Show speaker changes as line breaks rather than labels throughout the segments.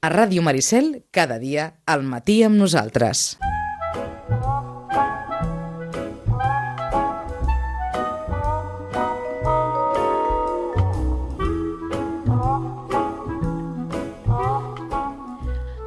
A Ràdio Maricel, cada dia, al matí amb nosaltres.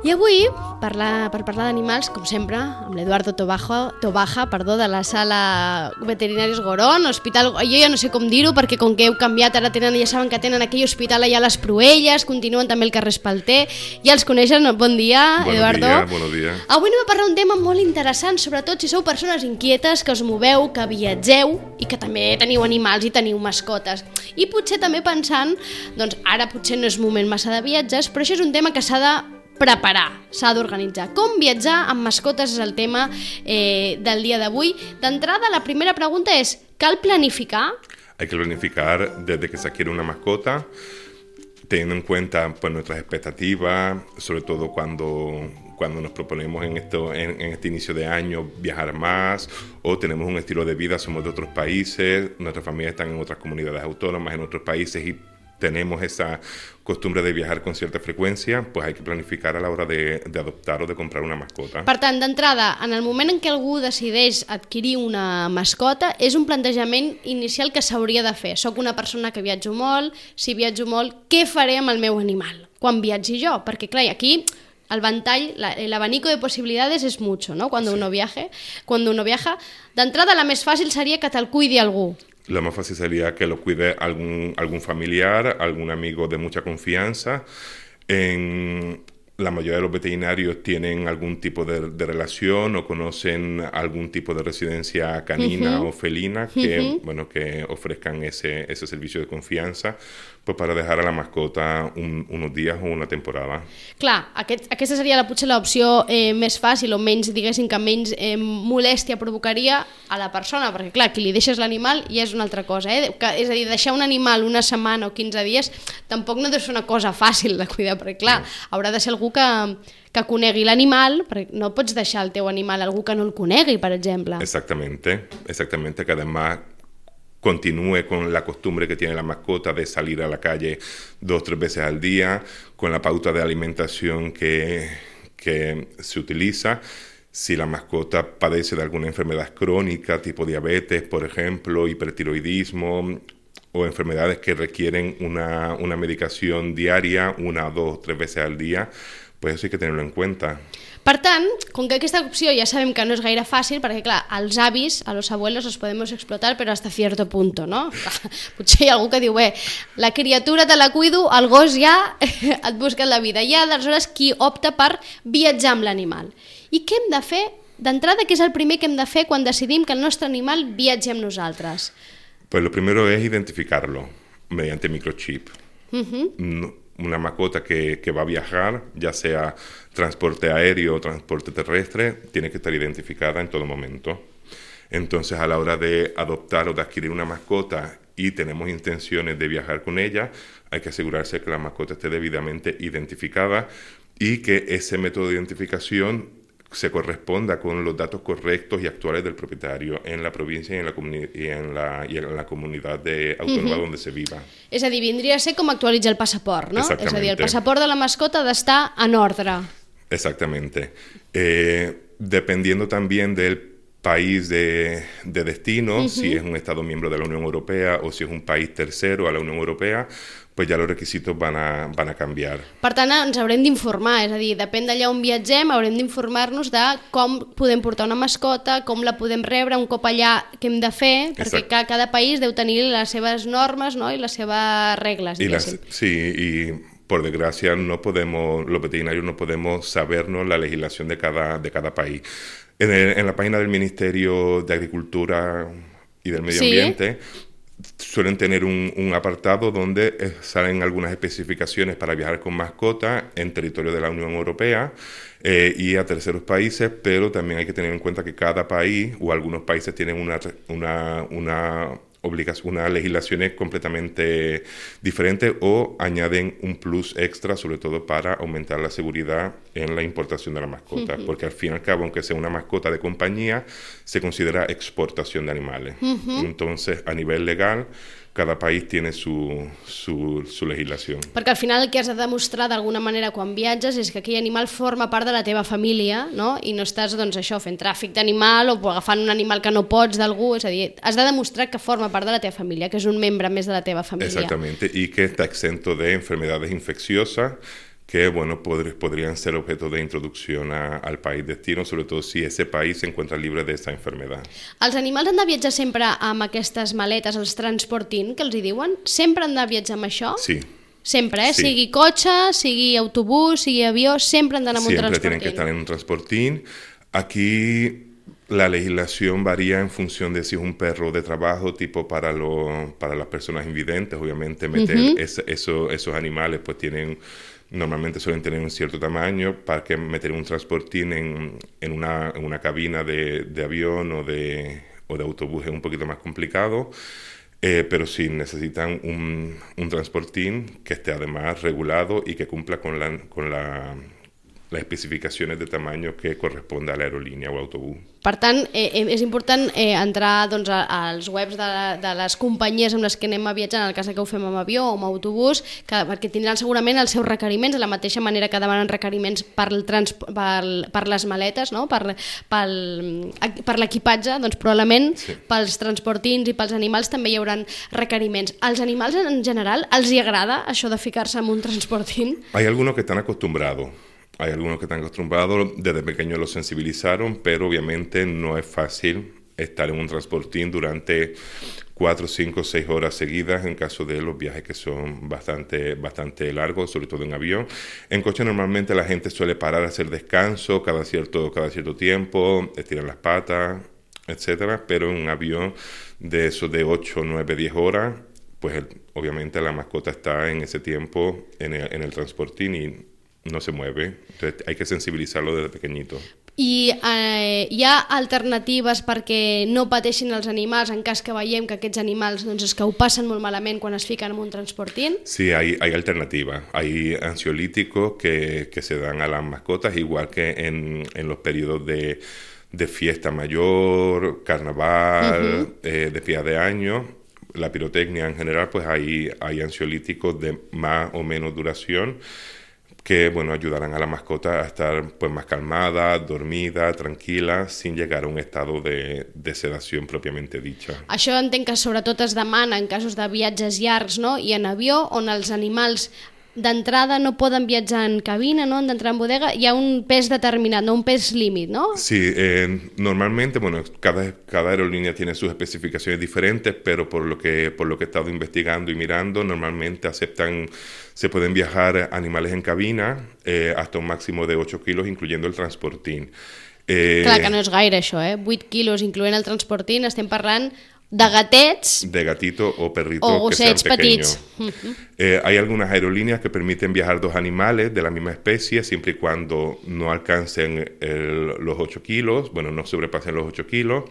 I avui, parlar, per parlar d'animals, com sempre, amb l'Eduardo Tobaja, Tobaja perdó, de la sala Veterinaris Gorón, hospital, jo ja no sé com dir-ho, perquè com que heu canviat, ara tenen, ja saben que tenen aquell hospital allà a les Proelles, continuen també el carrer Espalter, ja els coneixen, bon dia,
Buenos
Eduardo.
días, buenos días.
Avui anem a parlar un tema molt interessant, sobretot si sou persones inquietes, que us moveu, que viatgeu i que també teniu animals i teniu mascotes. I potser també pensant, doncs ara potser no és moment massa de viatges, però això és un tema que s'ha de preparar, s'ha d'organitzar. Com viatjar amb mascotes és el tema eh, del dia d'avui. D'entrada, la primera pregunta és, cal planificar?
Hay que planificar desde que se adquiere una mascota, teniendo en cuenta pues, nuestras expectativas, sobre todo cuando, cuando nos proponemos en, esto, en, en este inicio de año viajar más o tenemos un estilo de vida, somos de otros países, nuestras familias están en otras comunidades autónomas, en otros países y tenemos esa costumbre de viajar con cierta frecuencia, pues hay que planificar a la hora de, de adoptar o de comprar una mascota.
Per tant, d'entrada, en el moment en què algú decideix adquirir una mascota, és un plantejament inicial que s'hauria de fer. Soc una persona que viatjo molt, si viatjo molt, què faré amb el meu animal quan viatgi jo? Perquè, clar, aquí el ventall, la- el abanico de posibilidades és mucho, ¿no? Cuando uno viaje, cuando uno viaja. D'entrada, la més fàcil seria que te'l cuidi algú.
Lo más fácil sería que lo cuide algún, algún familiar, algún amigo de mucha confianza. En la mayoría de los veterinarios tienen algún tipo de, de relación o conocen algún tipo de residencia canina o felina que, bueno, que ofrezcan ese, ese servicio de confianza pues para dejar a la mascota un- unos días o una temporada.
Clar, aquest, aquesta seria la, potser l'opció eh, més fàcil o menys, diguéssim, que menys eh, molèstia provocaria a la persona, perquè clar, qui li deixes l'animal ja és una altra cosa, eh? Que, és a dir, deixar un animal una setmana o 15 dies tampoc no ser una cosa fàcil de cuidar, perquè clar, haurà de ser algú que, que conegui l'animal, perquè no pots deixar el teu animal a algú que no el conegui, per exemple.
Exactamente, exactamente, que además continúe con la costumbre que tiene la mascota de salir a la calle dos, tres veces al día, con la pauta de alimentación que, que se utiliza. Si la mascota padece de alguna enfermedad crónica, tipo diabetes, por ejemplo, hipertiroidismo, o enfermedades que requieren una, una medicación diaria, una, dos, tres veces al día, pues hay que tenerlo en cuenta.
Per tant, com que aquesta opció ja sabem que no és gaire fàcil, perquè clar, als avis, a los abuelos los podemos explotar, però hasta cierto punto, no? Potser hi ha algú que diu, bé, la criatura te la cuido, el gos ja et busca la vida. Hi ha aleshores qui opta per viatjar amb l'animal. I què hem de fer? D'entrada, què és el primer que hem de fer quan decidim que el nostre animal viatgi amb nosaltres?
Pues lo primero es identificarlo mediante microchip. No- Una mascota que, que va a viajar, ya sea transporte aéreo o transporte terrestre, tiene que estar identificada en todo momento. Entonces, a la hora de adoptar o de adquirir una mascota y tenemos intenciones de viajar con ella, hay que asegurarse que la mascota esté debidamente identificada y que ese método de identificación se corresponda con los datos correctos y actuales del propietario en la provincia y en la, y en la, y en la comunidad de autónoma donde se viva.
És a dir, vindria a ser com actualitzar el passaport, no? És a dir, el passaport de la mascota ha d'estar en ordre.
Exactamente. Eh, dependiendo también del país de, de destino, si es un Estado miembro de la Unión Europea o si es un país tercero a la Unión Europea, pues ya los requisitos van a, van a cambiar.
Per tant, ens haurem d'informar, és a dir, depèn d'allà on viatgem, haurem d'informar-nos de com podem portar una mascota, com la podem rebre un cop allà, què hem de fer, perquè
Exacte.
ca- cada país deu tenir les seves normes no? i les seves regles,
las,
diguéssim.
sí, y por desgracia no podemos, los veterinarios no podemos sabernos la legislación de cada, de cada país. En, el- en la página del Ministerio de Agricultura y del Medio
Sí.
Suelen tener un, un apartado donde eh, salen algunas especificaciones para viajar con mascota en territorio de la Unión Europea eh, y a terceros países, pero también hay que tener en cuenta que cada país o algunos países tienen una, una, una obligación, una legislaciones completamente diferentes o añaden un plus extra, sobre todo para aumentar la seguridad en la importación de la mascota, porque al fin y al cabo, aunque sea una mascota de compañía, se considera exportación de animales. Entonces, a nivel legal, cada país tiene su, su, su legislación.
Perquè al final el que has de demostrar d'alguna manera quan viatges és que aquell animal forma part de la teva família no? i no estàs doncs, això fent tràfic d'animal o agafant un animal que no pots d'algú, és a dir, has de demostrar que forma part de la teva família, que és un membre més de la teva família.
Exactamente, y que está exento de enfermedades infecciosas que bueno, podr- podrían ser objeto de introducción a- al país destino, sobre todo si ese país se encuentra libre de esa enfermedad.
Els animals han de viatjar sempre amb aquestes maletes, els transportint, que els hi diuen? Sempre han de viatjar amb això?
Sí,
Sempre, eh?
Sí.
Sigui cotxe, sigui autobús, sigui avió, sempre han d'anar amb un
siempre
transportint.
tienen que estar en un transportín. Aquí la legislación varía en función de si es un perro de trabajo, tipo para, lo- para las personas invidentes, obviamente meter ese- eso- esos animales pues tienen, normalmente suelen tener un cierto tamaño, para que meter un transportín en, en una, en una cabina de, de avión o de, o de autobús es un poquito más complicado. Eh, pero sí necesitan un, un transportín que esté además regulado y que cumpla con, la, con la, las especificaciones de tamaño que corresponde a la aerolínea o autobús.
Per tant, eh, eh, és important eh, entrar doncs, a, als webs de, de les companyies amb les que anem a viatjar, en el cas que ho fem amb avió o amb autobús, que, perquè tindran segurament els seus requeriments, de la mateixa manera que demanen requeriments per, el trans, per, per les maletes, no? per, pel, per l'equipatge, doncs probablement
Sí.
pels transportins i pels animals també hi haurà requeriments. Als animals en general els hi agrada això de ficar-se en un transportín?
Hay algunos que están acostumbrados. Hay algunos que están acostumbrados, desde pequeños los sensibilizaron, pero obviamente no es fácil estar en un transportín durante cuatro, cinco, seis horas seguidas en caso de los viajes que son bastante, bastante largos, sobre todo en avión. En coche normalmente la gente suele parar a hacer descanso cada cierto, cada cierto tiempo, estiran las patas, etcétera, pero en un avión de esos de 8, 9, 10 horas, pues obviamente la mascota está en ese tiempo en el, en el transportín y no se mueve. Entonces hay que sensibilizarlo desde pequeñito.
I eh, hi ha alternatives perquè no pateixin els animals en cas que veiem que aquests animals doncs, és que ho passen molt malament quan es fiquen en un transportín?
Sí, hay, hay alternativas. Hay ansiolíticos que, que se dan a las mascotas, igual que en, en los periodos de, de fiesta mayor, carnaval, eh, de fin de año. La pirotecnia en general, pues hay, hay ansiolíticos de más o menos duración que bueno ayudarán a la mascota a estar pues más calmada, dormida, tranquila, sin llegar a un estado de, de sedación propiamente dicha.
Això entenc que sobretot es demana en casos de viatges llargs no? i en avió, on els animals d'entrada no poden viatjar en cabina, no? han d'entrar en bodega, hi ha un pes determinat, no un pes límit, no?
Sí, eh, normalmente, bueno, cada, cada aerolínea tiene sus especificaciones diferentes, pero por lo que por lo que he estado investigando y mirando, normalmente aceptan, se pueden viajar animales en cabina eh, hasta un máximo de 8 kilos, incluyendo el transportín. Eh,
Clar que no és gaire això, eh? 8 quilos, incloent el transportín, estem parlant de gatets
de gatito o perrito
o
que sean pequeños. Eh, hay algunas aerolíneas que permiten viajar dos animales de la misma especie siempre y cuando no alcancen el- los 8 kilos, bueno, no sobrepasen los 8 kilos,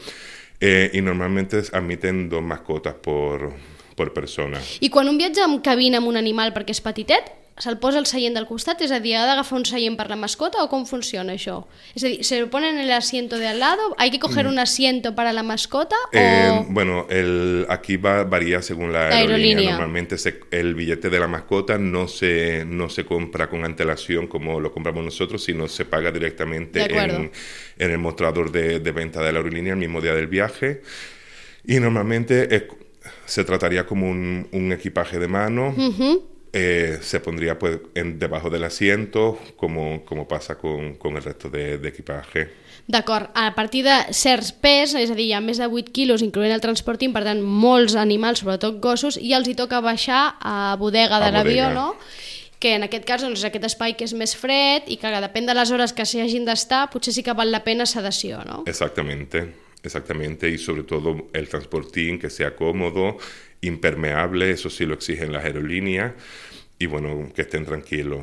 eh, y normalmente admiten dos mascotas por, por persona.
I quan un viatja amb cabina amb un animal perquè és petitet, se'l posa al seient del costat? És a dir, ha d'agafar un seient per la mascota o com funciona això? És a dir, ¿se lo ponen en el asiento de al lado? ¿Hay que coger un asiento para la mascota?
Eh,
o...
bueno, el, aquí va, varía según la
La
aerolínea.
aerolínea.
Normalmente se- el billete de la mascota no se, no se compra con antelación como lo compramos nosotros, sino se paga directamente en, en el mostrador de, de venta de la aerolínea el mismo día del viaje. Y normalmente es- se trataría como un, un equipaje de mano. Eh, se pondría pues en, debajo del asiento, como, como pasa con, con el resto de, de equipaje.
D'acord, a partir de certs pes, és a dir, hi ha més de 8 quilos, incloent el transporting, per tant, molts animals, sobretot gossos, i els hi toca baixar a bodega de l'avió, no? que en aquest cas doncs, és aquest espai que és més fred i que depèn de les hores que s'hi hagin d'estar, potser sí que val la pena sedació, no?
Exactamente, exactamente, y sobre todo el transportín que sea cómodo, impermeable, eso sí lo exigen las aerolíneas, y bueno, que estén tranquilos,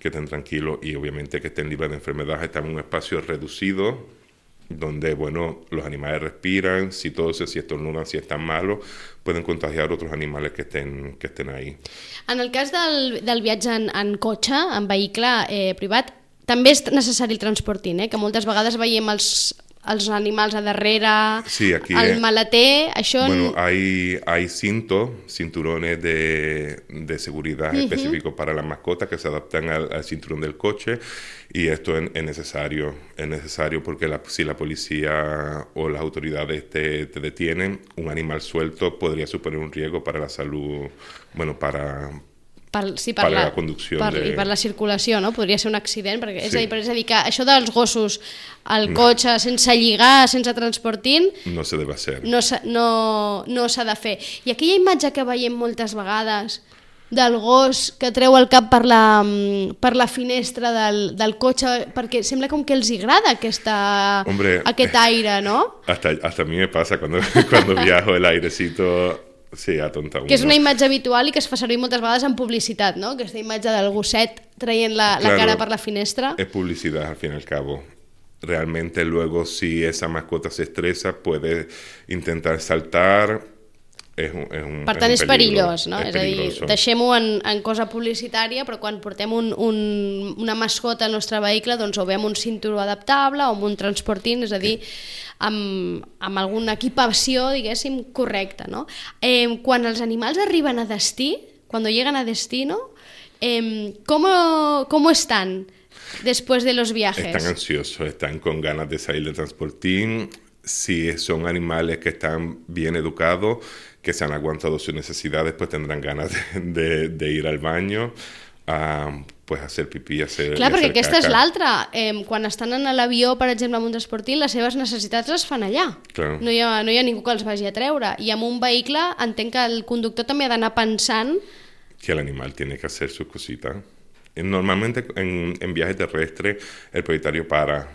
que estén tranquilos y obviamente que estén libres de enfermedades, están en un espacio reducido, donde, bueno, los animales respiran, si toses, si estornudan, si están malos, pueden contagiar otros animales que estén, que estén ahí.
En el cas del, del viatge en, en en vehicle eh, privat, també és el transporting, eh? que moltes vegades veiem els, els animals a darrere,
Sí, aquí
el
es-
maleter, això...
Bueno, hay, hay cintos, cinturones de, de seguridad específicos para las mascotas que se adaptan al, al cinturón del coche y esto es, es necesario, es necesario porque la- si la policía o las autoridades te, te detienen, un animal suelto podría suponer un riesgo para la salud, bueno, para,
per, sí,
per la conducció
per,
de-
i per la circulació, no? Podria ser un accident, perquè és,
Sí.
a dir, és a dir, que això dels gossos al cotxe sense lligar, sense transportint,
no se debe hacer.
no s'ha no, no s'ha de fer. I aquella imatge que veiem moltes vegades del gos que treu el cap per la, mm, per la finestra del, del cotxe, perquè sembla com que els agrada aquesta,
Hombre.
aquest aire, no?
Hasta, hasta a mí me pasa cuando, cuando viajo el airecito, sí, atonta uno.
Que és una imatge habitual i que es fa servir moltes vegades en publicitat, no? Aquesta imatge del gosset traient la, la
Claro.
cara per la finestra.
Es publicidad al fin y al cabo. Realmente luego si esa mascota se estresa puede intentar saltar. Es un, es un,
Per tant,
un
és
peligro,
perillós, no?
es
És a dir, deixem-ho en, en cosa publicitària, però quan portem un, un, una mascota al nostre vehicle, doncs o ve amb un cinturó adaptable o amb un transportint, és a dir, amb, amb alguna equipació, diguéssim, correcta, no? Eh, quan els animals arriben a destí, quan llegan a destino, eh, ¿cómo, ¿cómo están después de los viajes?
Están ansiosos, están con ganas de salir del transportín. Si son animales que están bien educados, que se han aguantado sus necesidades, pues tendrán ganas de, de- de ir al baño, a pues hacer pipí, hacer.
Clar, perquè
hacer
aquesta és
caca.
l'altra. Eh, quan estan en l'avió, per exemple, amb un transportint, les seves necessitats les fan allà.
Claro.
No, hi ha, no hi ha ningú que els vagi a treure. I amb un vehicle entenc que el conductor també ha d'anar pensant
que el animal tiene que hacer sus cositas. Eh, Normalmente en, en viaje terrestre el propietario para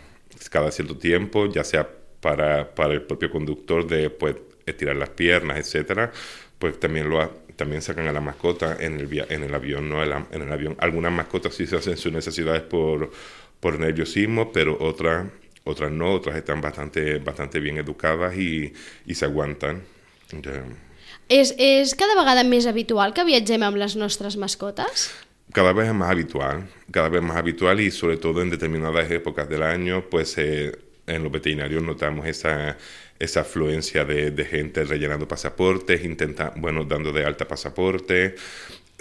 cada cierto tiempo, ya sea para, para el propio conductor de pues, estirar las piernas, etcétera, pues también lo ha- también sacan a la mascota en el, via- en el avión, no en, la- en el avión. Algunas mascotas sí se hacen sus necesidades por, por nerviosismo, pero otras otras no, otras están bastante, bastante bien educadas y, y se aguantan. Ya.
És, és cada vegada més habitual que viatgem amb les nostres mascotes?
cada vez es más habitual, cada vez más habitual y sobre todo en determinadas épocas del año, pues eh, en los veterinarios notamos esa, esa afluencia de, de gente rellenando pasaportes, intenta, bueno, dando de alta pasaporte,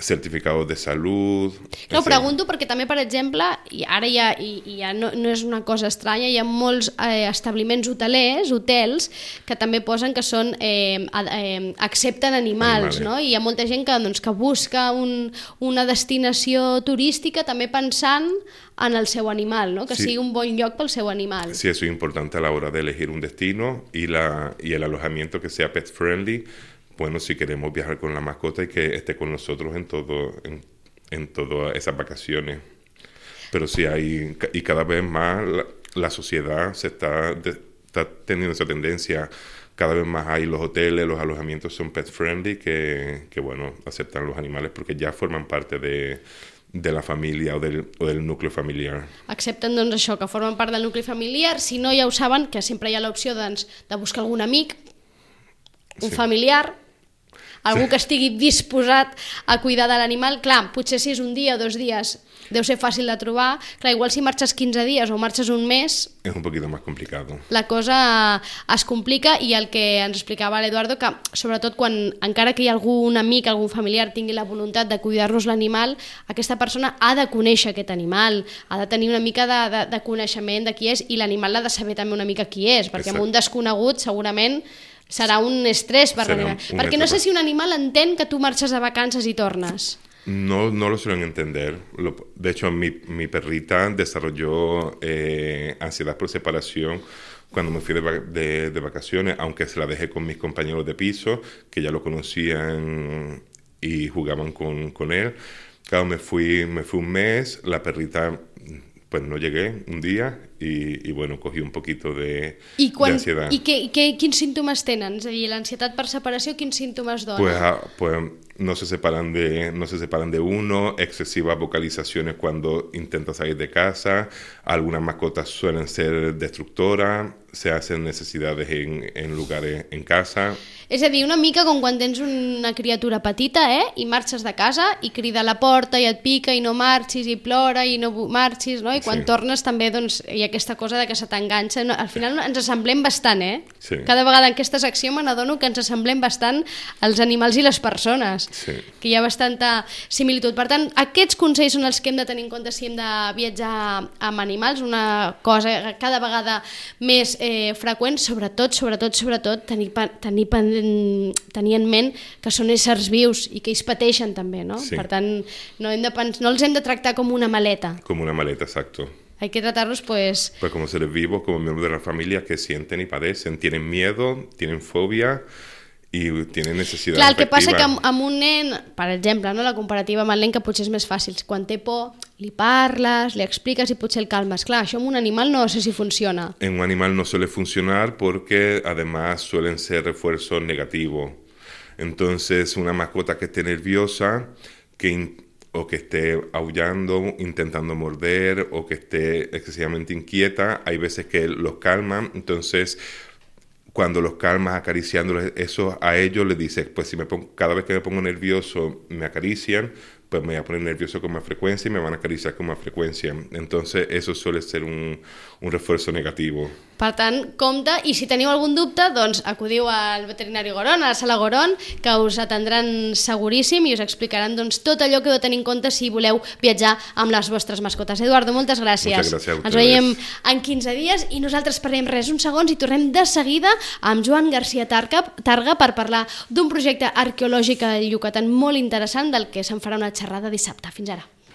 certificados de salud.
No,
etc.
pregunto perquè també, per exemple, i ara ja, i, ja no, no és una cosa estranya, hi ha molts eh, establiments hotelers, hotels, que també posen que són eh, ad- eh, accepten animals,
Animales.
no? I hi ha molta gent que, doncs, que busca un, una destinació turística també pensant en el seu animal, no? que
Sí.
sigui un bon lloc pel seu animal.
Sí, eso es importante a la hora de elegir un destino y, la, y el alojamiento que sea pet friendly. Bueno, si queremos viajar con la mascota y que esté con nosotros en todo en, en todas esas vacaciones. Pero sí hay, y cada vez más la, la sociedad se está, de- está teniendo esa tendencia. Cada vez más hay los hoteles, los alojamientos son pet friendly que, que bueno, aceptan los animales porque ya forman parte de, de la familia o del, o del núcleo familiar.
accepten doncs, això, que formen part del nucli familiar, si no ja ho saben, que sempre hi ha l'opció doncs, de buscar algun amic, un
Sí.
familiar, algú que estigui disposat a cuidar de l'animal. Clar, potser si és un dia o dos dies deu ser fàcil de trobar. Clar, igual si marxes 15 dies o marxes un mes,
Es un poquito más complicado.
la cosa es complica i el que ens explicava l'Eduardo, que sobretot quan encara que hi ha algun amic, algun familiar tingui la voluntat de cuidar-nos l'animal, aquesta persona ha de conèixer aquest animal, ha de tenir una mica de, de, de coneixement de qui és i l'animal l'ha de saber també una mica qui és, perquè amb
Exacte.
un desconegut segurament serà un estrès per
Serà
l'animal. Perquè no sé si un animal entén que tu marxes de vacances i tornes.
No, no lo suelen entender. Lo- de hecho, mi, mi perrita desarrolló eh, ansiedad por separación cuando me fui de, de- de vacaciones, aunque se la dejé con mis compañeros de piso, que ya lo conocían y jugaban con, con él. Claro, me fui, me fui un mes, la perrita, pues no llegué un día y, y bueno, cogí un poquito de,
I, quan,
ansiedad.
i, què, i què, quins símptomes tenen? És a dir, l'ansietat per separació, quins símptomes dona?
Pues, ah, pues no se separan de, no se separan de uno, excesivas vocalizaciones cuando intenta salir de casa, algunas mascotas suelen ser destructoras, se hacen necesidades en, en lugares en casa.
És a dir, una mica com quan tens una criatura petita, eh? I marxes de casa i crida a la porta i et pica i no marxis i plora i no marxis, no? I quan
Sí.
tornes també doncs, hi ha aquesta cosa de que se t'enganxa. No, al final ens assemblem bastant, eh?
Sí.
Cada vegada en aquesta secció me n'adono que ens assemblem bastant els animals i les persones.
Sí.
Que hi ha bastanta similitud. Per tant, aquests consells són els que hem de tenir en compte si hem de viatjar amb animals, una cosa cada vegada més eh, freqüent, sobretot, sobretot, sobretot, tenir, tenir, tenir en ment que són éssers vius i que ells pateixen també, no?
Sí.
Per tant, no, hem de pens no els hem de tractar com una maleta.
Como una maleta, exacto.
Hay que tratarlos, pues,
Pues como seres vivos, como miembros de la familia que sienten y padecen, tienen miedo, tienen fobia y tienen necesidad
Clar, el que passa que amb, amb un nen, per exemple, no, la comparativa amb el nen que potser és més fàcil, quan té por li parles, li expliques i potser el calmes. Clar, això amb un animal no sé si funciona.
En un animal no suele funcionar porque además suelen ser refuerzos negativos. Entonces, una mascota que esté nerviosa que o que esté aullando, intentando morder o que esté excesivamente inquieta, hay veces que los calman. Entonces, cuando los calmas acariciándoles eso a ellos les dices pues si me pongo, cada vez que me pongo nervioso me acarician pues me voy a poner nervioso con más frecuencia y me van a acariciar con más frecuencia entonces eso suele ser un, un refuerzo negativo
Per tant, compte, i si teniu algun dubte, doncs acudiu al veterinari Goron, a la sala Goron, que us atendran seguríssim i us explicaran doncs, tot allò que heu de tenir en compte si voleu viatjar amb les vostres mascotes. Eduardo, moltes gràcies.
Moltes gràcies
Ens veiem en 15 dies i nosaltres parlem res uns segons i tornem de seguida amb Joan García Targa, Targa per parlar d'un projecte arqueològic a Yucatán molt interessant del que se'n farà una xerrada dissabte. Fins ara.